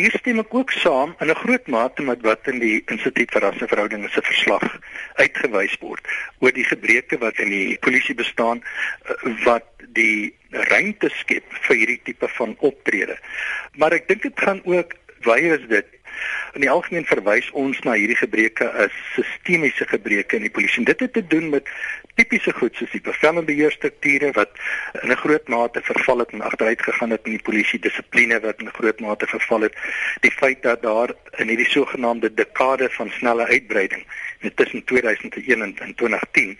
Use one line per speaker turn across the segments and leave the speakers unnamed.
Hier stem ek ook saam in 'n groot mate met wat in die Instituut vir Rasseverhoudinge se verslag uitgewys word oor die gebreke wat in die polisie bestaan eh, wat die ruimte skep vir hierdie tipe van optrede. Maar ek dink dit gaan ook baie is dit In die algemeen verwys ons na hierdie gebreke as sistemiese gebreke in die polisie. Dit het te doen met tipiese goed soos die bevelbeheerstrukture wat in 'n groot mate verval het en agteruit gegaan het in die polisie dissipline wat in 'n groot mate verval het. Die feit dat daar in hierdie sogenaamde dekade van snelle uitbreiding tussen 2001 en 2010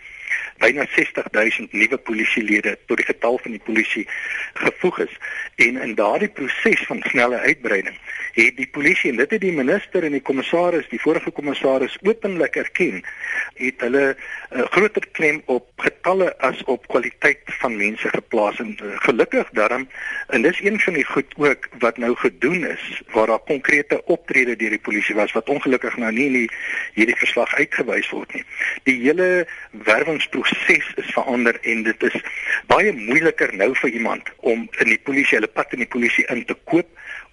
byna 60000 nuwe polisielede tot die getal van die polisie gevoeg is. En in daardie proses van snelle uitbreiding het die polisie en dit het die minister en die kommissaris die vorige kommissaris openlik erken het hulle 'n uh, groter klem op getalle as op kwaliteit van mense geplaas. En uh, gelukkig daarom en dis een van die goed ook wat nou gedoen is waar daar konkrete optrede deur die polisie was wat ongelukkig nou nie in die, hierdie verslag uitgewys word nie. Die hele werwingsproses proses is verander en dit is baie moeiliker nou vir iemand om in die polisie hulle pad in die polisie in te koop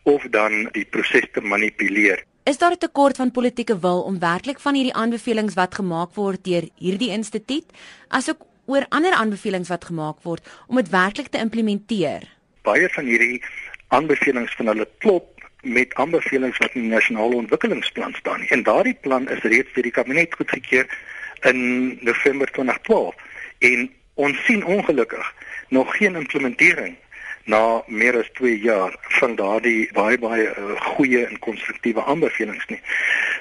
of dan die proses te manipuleer.
Is daar 'n tekort van politieke wil om werklik van hierdie aanbevelings wat gemaak word deur hierdie instituut asook oor ander aanbevelings wat gemaak word om dit werklik te implementeer?
Baie van hierdie aanbevelings van hulle klop met aanbevelings wat in die nasionale ontwikkelingsplan staan. En daardie plan is reeds deur die kabinet goedgekeur in November 2012 en ons sien ongelukkig nog geen implementering na meer as 2 jaar van daardie baie baie uh, goeie en konstruktiewe aanbevelings nie.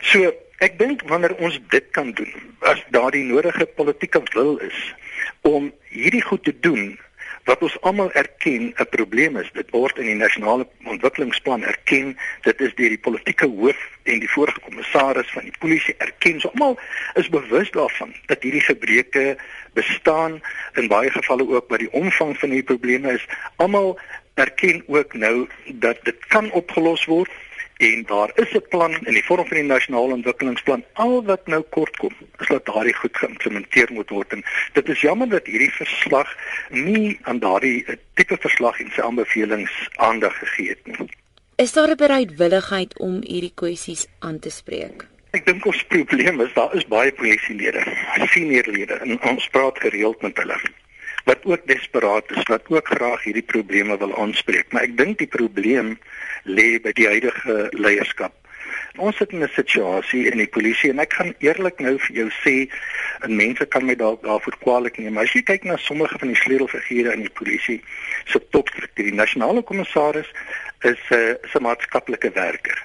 So ek dink wanneer ons dit kan doen as daardie nodige politieke wil is om hierdie goed te doen wat ons almal erken 'n probleem is dit word in die nasionale ontwikkelingsplan erken dit is deur die politieke hoof en die vorige kommissaris van die polisie erken. So almal is bewus daarvan dat hierdie gebreke bestaan in baie gevalle ook wat die omvang van hierdie probleme is. Almal erken ook nou dat dit kan opgelos word en daar is 'n plan in die vorm van die nasionale ontwikkelingsplan. Al wat nou kort kom is dat daardie goed geïmplementeer moet word. En dit is jammer dat hierdie verslag nie aan daardie eh, tipe verslag en sy aanbevelings aandag gegee het nie.
Is daar 'n bereidwilligheid om hierdie kwessies aan te spreek?
Ek dink ons probleem is daar is baie polisielede seniorlede en ons praat gereeld met hulle wat ook desperaat is wat ook graag hierdie probleme wil aanspreek. Maar ek dink die probleem lê by die huidige leierskap. Ons sit in 'n situasie in die polisie en ek kan eerlik nou vir jou sê en mense kan my dalk daarvoor kwaadlik neem, maar as jy kyk na sommige van die sleutelfigure in die polisie, so topstruktuur, die nasionale kommissaris is 'n uh, 'n maatskaplike werker.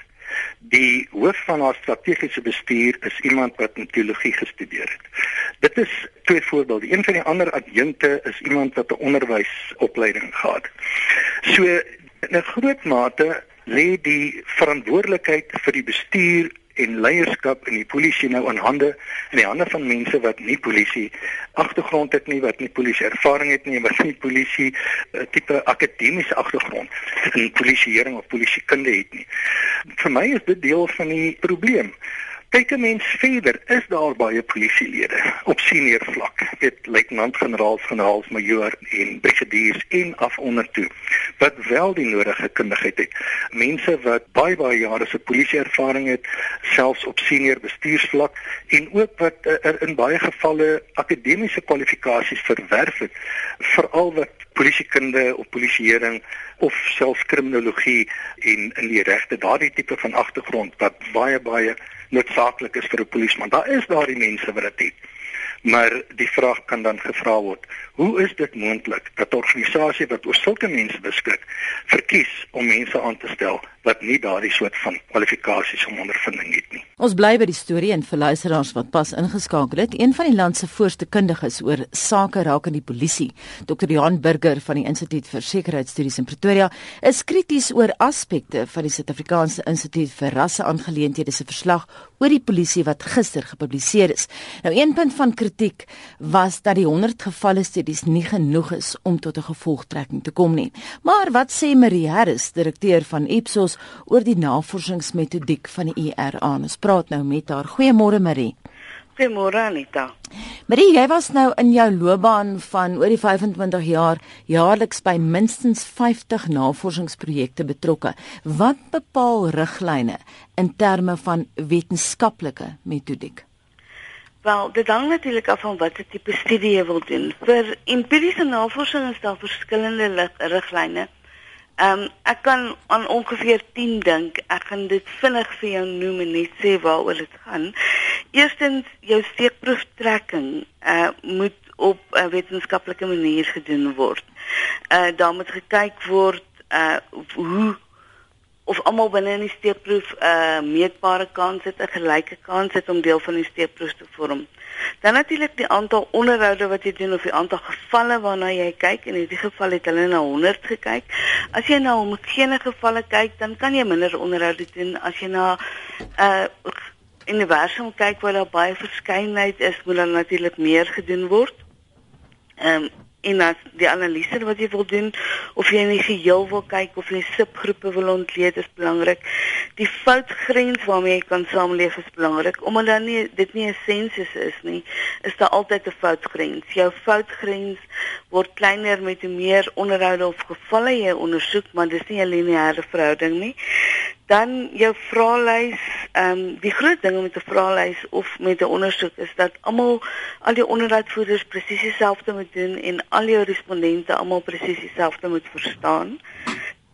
Die hoof van haar strategiese bestuur is iemand wat teologie gestudeer het. Dit is twee voorbeelde. Een van die ander adjunkte is iemand wat 'n onderwysopleiding gehad. So in 'n groot mate lê die verantwoordelikheid vir die bestuur en leierskap in die polisie nou aan hande in die hande van mense wat nie polisie agtergrond het nie wat nie polisie ervaring het nie wat nie polisie uh, tipe akademiese agtergrond in polisieering of polisiekunde het nie. Vir my is dit deel van die probleem. Kyk 'n mens verder, is daar baie polisielede op senior vlak, dit luitenant-generaals, generaals, majoor en brigadiers en af onder toe wat wel die nodige kundigheid het. Mense wat baie baie jare se polisieervaring het, selfs op senior bestuursvlak en ook wat uh, in baie gevalle akademiese kwalifikasies verwerf het, veral wat polisiekunde of polisieering of selfs kriminologie en in die regte daardie tipe van agtergrond wat baie baie noodsaaklik is vir 'n polisieman. Daar is daardie mense wat dit het. Maar die vraag kan dan gevra word: Hoe is dit moontlik dat 'n organisasie wat oor sulke mense beskik, verkies om mense aan te stel wat nie daardie soort van kwalifikasies om ondervinding het nie.
Ons bly by die storie en vir luisteraars wat pas ingeskakel het, een van die land se voorste kundiges oor sake rakende die polisie, Dr. Johan Burger van die Instituut vir Sekuriteitsstudies in Pretoria, is krities oor aspekte van die Suid-Afrikaanse Instituut vir Rasseaangeleenthede se verslag oor die polisie wat gister gepubliseer is. Nou een punt van kritiek was dat die 100 gevalle studies nie genoeg is om tot 'n gevolgtrekking te kom nie. Maar wat sê Marie Harris, direkteur van Ipsos ons oor die navorsingsmetodiek van die IRA. Ons praat nou met haar. Goeiemôre Marie.
Goeiemôre Anita.
Marie, jy was nou in jou loopbaan van oor die 25 jaar jaarliks by minstens 50 navorsingsprojekte betrokke. Wat bepaal riglyne in terme van wetenskaplike metodiek?
Wel, dit hang natuurlik af van watter tipe studie jy wil doen. Vir empiriese navorsing is daar verskillende riglyne. Ehm um, ek kan aan ongeveer 10 dink. Ek gaan dit vinnig vir jou noem en net sê waaroor dit gaan. Eerstens, jou steekproeftrekking uh moet op 'n wetenskaplike manier gedoen word. Uh daar moet gekyk word uh hoe of almal binne in die steekproef 'n uh, meetbare kans het, 'n gelyke kans het om deel van die steekproef te vorm. Dan natuurlik die aantal onderhoude wat jy doen of die aantal gevalle waarna jy kyk. In hierdie geval het hulle na 100 gekyk. As jy na homogene gevalle kyk, dan kan jy minder onderhoude doen. As jy na 'n uh, universum kyk waar daar baie verskeidenheid is, moet dan natuurlik meer gedoen word. Ehm um, en as die analise wat jy wil doen of jy in die geheel wil kyk of jy subgroepe wil ontleed is belangrik. Die foutgrens waarmee jy kan saamleef is belangrik omdat dan nie dit nie 'n sensus is nie, is daar altyd 'n foutgrens. Jou foutgrens word kleiner met hoe meer onderhoude of gevalle jy ondersoek, maar dis nie 'n lineêre verhouding nie dan jou vraelys, ehm um, die groot ding met 'n vraelys of met 'n ondersoek is dat almal al die onderhoudvoerders presies dieselfde moet doen en al jou respondente almal presies dieselfde moet verstaan.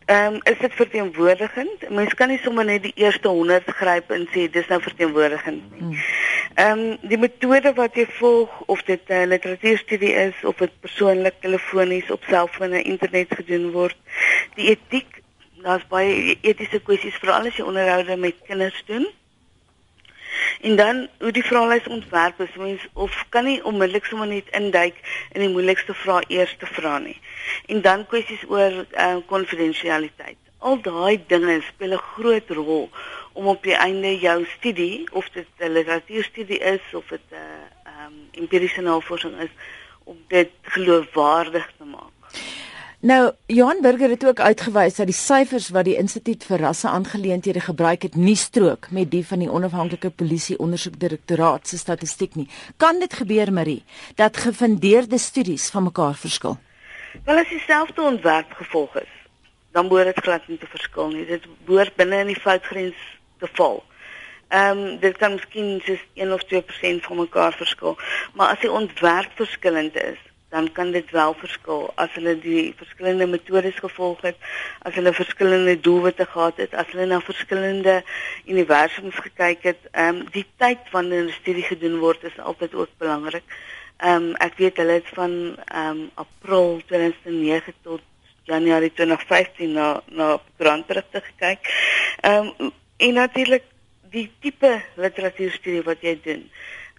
Ehm um, is dit verteenwoordigend? Mens kan nie sommer net die eerste 100 gryp en sê dis nou verteenwoordigend nie. Hmm. Ehm um, die metode wat jy volg of dit 'n uh, literatuurstudie is of dit persoonlik telefonies op selfoon en internet gedoen word, die etiek daar's baie etiese kwessies veral as jy onderhoude met kinders doen. En dan hoe die vraelys ontwerp is, mens of kan nie onmiddellik sommer net induik in die moeilikste vrae eers te vra nie. En dan kwessies oor konfidensialiteit. Uh, Al daai dinge speel 'n groot rol om op die einde jou studie of dit 'n literatuurstudie is of dit 'n uh, um, empiriese navorsing is om dit geloofwaardig te maak.
Nou, Johan Burger het ook uitgewys dat die syfers wat die Instituut vir Rasse Aangeleenthede gebruik het, nie strook met die van die onafhanklike polisie ondersoekdirektoraat se statistiek nie. Kan dit gebeur, Marie, dat gefundeerde studies van mekaar verskil?
Wel as dieselfde ontwerp gevolg is, dan behoort dit glad nie te verskil nie. Dit behoort binne in die foutgrens te val. Ehm um, dit kan miskien soos 1 of 2% van mekaar verskil, maar as die ontwerp verskillend is, dan kan dit wel verskil as hulle die verskillende metodes gevolg het, as hulle verskillende doelwitte gehad het, as hulle na verskillende universums gekyk het. Ehm um, die tyd wanneer 'n studie gedoen word is altyd ook belangrik. Ehm um, ek weet hulle het van ehm um, April 2009 tot Januarie 2015 na na brandberigte gekyk. Ehm um, en natuurlik die tipe literatuurstudie wat jy doen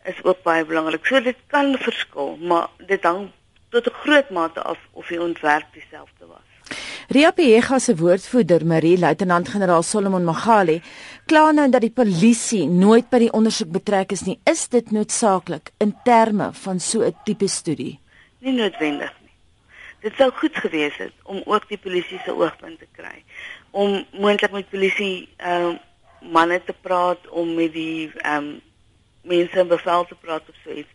is ook baie belangrik. So dit kan verskil, maar dit hang tot 'n groot mate af of die ontwerp dieselfde was.
Ria Pega se woordvoerder, Marie Luitenant-generaal Solomon Magali, kla nou dat die polisie nooit by die ondersoek betrek is nie. Is dit noodsaaklik in terme van so 'n tipe studie?
Nie noodwendig nie. Dit sou goed gewees het om ook die polisie se oogpunt te kry om moontlik met polisie ehm uh, manne te praat om met die ehm um, mense in bevel te praat of so iets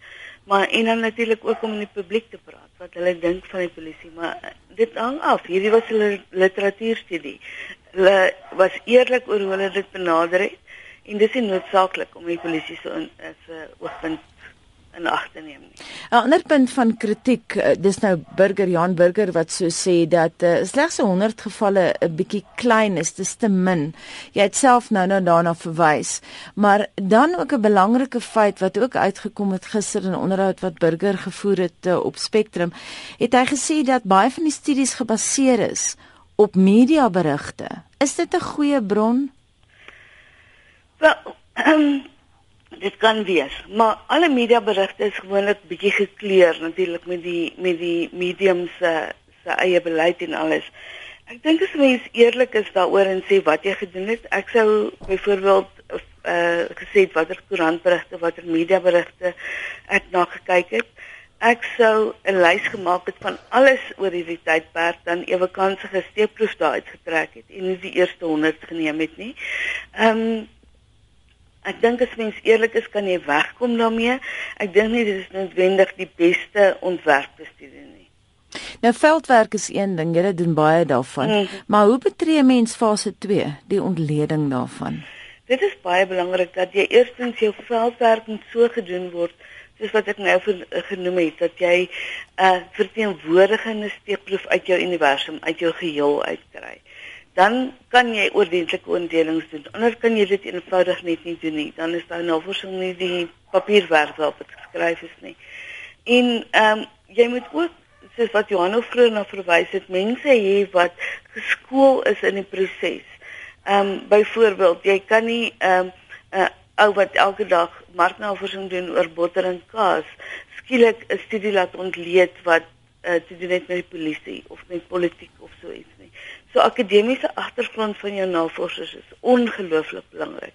maar en dan natuurlik ook om in die publiek te praat wat hulle dink van die polisie maar eh, dit hang af. Hierdie was 'n literatuurstudie. Hulle was eerlik oor hoe hulle dit benader het. En dis nie noodsaaklik om die polisie so in as 'n oogpunt in ag te neem nie.
'n Ander punt van kritiek, eh, dis nou Burger Jan Burger wat so sê dat uh, slegs 100 gevalle 'n bietjie klein is, dis te min. Jy het self nou nou daarna verwys. Maar dan ook 'n belangrike feit wat ook uitgekom het gister in 'n onderhoud wat Burger gevoer het uh, op Spectrum, het hy gesê dat baie van die studies gebaseer is op mediaberigte. Is dit 'n goeie bron?
Wel, um, dit kan wees, maar alle mediaberigte is gewoonlik bietjie gekleur natuurlik met die met die medium se se eie beleid en alles. Ek dink as mens eerlik is daaroor en sê wat jy gedoen het, ek sou byvoorbeeld uh gesê watter koerantberigte, watter mediaberigte ek na gekyk het. Ek sou 'n lys gemaak het van alles oor hierdie tydperk dan ewe kanse gesteekproef daar uitgetrek het en nie die eerste 100 geneem het nie. Ehm um, Ek dink as mens eerlik is, kan jy wegkom daarmee. Ek dink nie dit is noodwendig die beste ontwerpbestudie nie.
Nou veldwerk is een ding, jy doen baie daarvan. Mm. Maar hoe betree mens fase 2, die ontleding daarvan?
Dit is baie belangrik dat jy eerstens jou veldwerk moet so gedoen word soos wat ek nou genoem het dat jy 'n uh, verteenwoordigende steekproef uit jou universum, uit jou geheel uitkry dan kan jy ordentlike ontdelings doen. Anders kan jy dit eenvoudig net nie doen nie. Dan is daar navorsing nie die papierwerk waarop dit geskryf is nie. En ehm um, jy moet ook soos wat Johan vroeër na verwys het, mense hê wat geskool is in die proses. Ehm um, byvoorbeeld, jy kan nie ehm um, 'n uh, ou wat elke dag marknavorsing doen oor botter en kaas, skielik 'n studie laat ontleed wat uh, te doen het met die polisie of met politiek of so iets nie. So akademiese agtergrond van jou navorsers is ongelooflik belangrik.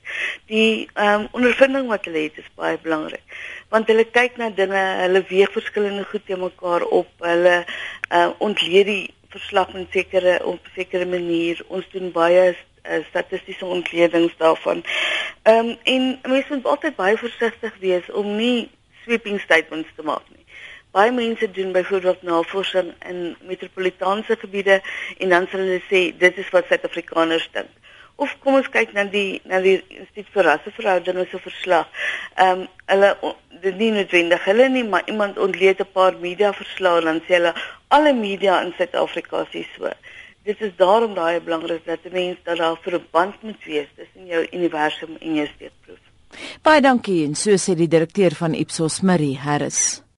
Die ehm um, ondervinding wat hulle het is baie belangrik. Want hulle kyk na dinge, hulle weeg verskillende goed te mekaar op. Hulle ehm uh, ontleed die verslag in sekere op sekere manier. Ons doen baie uh, statistiese ontledings daarvan. Ehm um, en mense moet altyd baie versigtig wees om nie sweeping statements te maak nie. Baie mense doen byvoorbeeld navorsing in metropolitaanse gebiede en dan sal hulle sê dit is wat Suid-Afrikaners dink. Of kom ons kyk na die na die Instituut vir Rasseverhoudinge se verslag. Ehm um, hulle dit nie noodwendig hulle nie, maar iemand ontleed 'n paar media verslae dan sê hulle alle media in Suid-Afrika sê so. Dit is daarom baie belangrik dat 'n mens dat daar 'n verband moet wees tussen jou universum en jou steekproef.
Baie dankie en so sê die direkteur van Ipsos Marie Harris.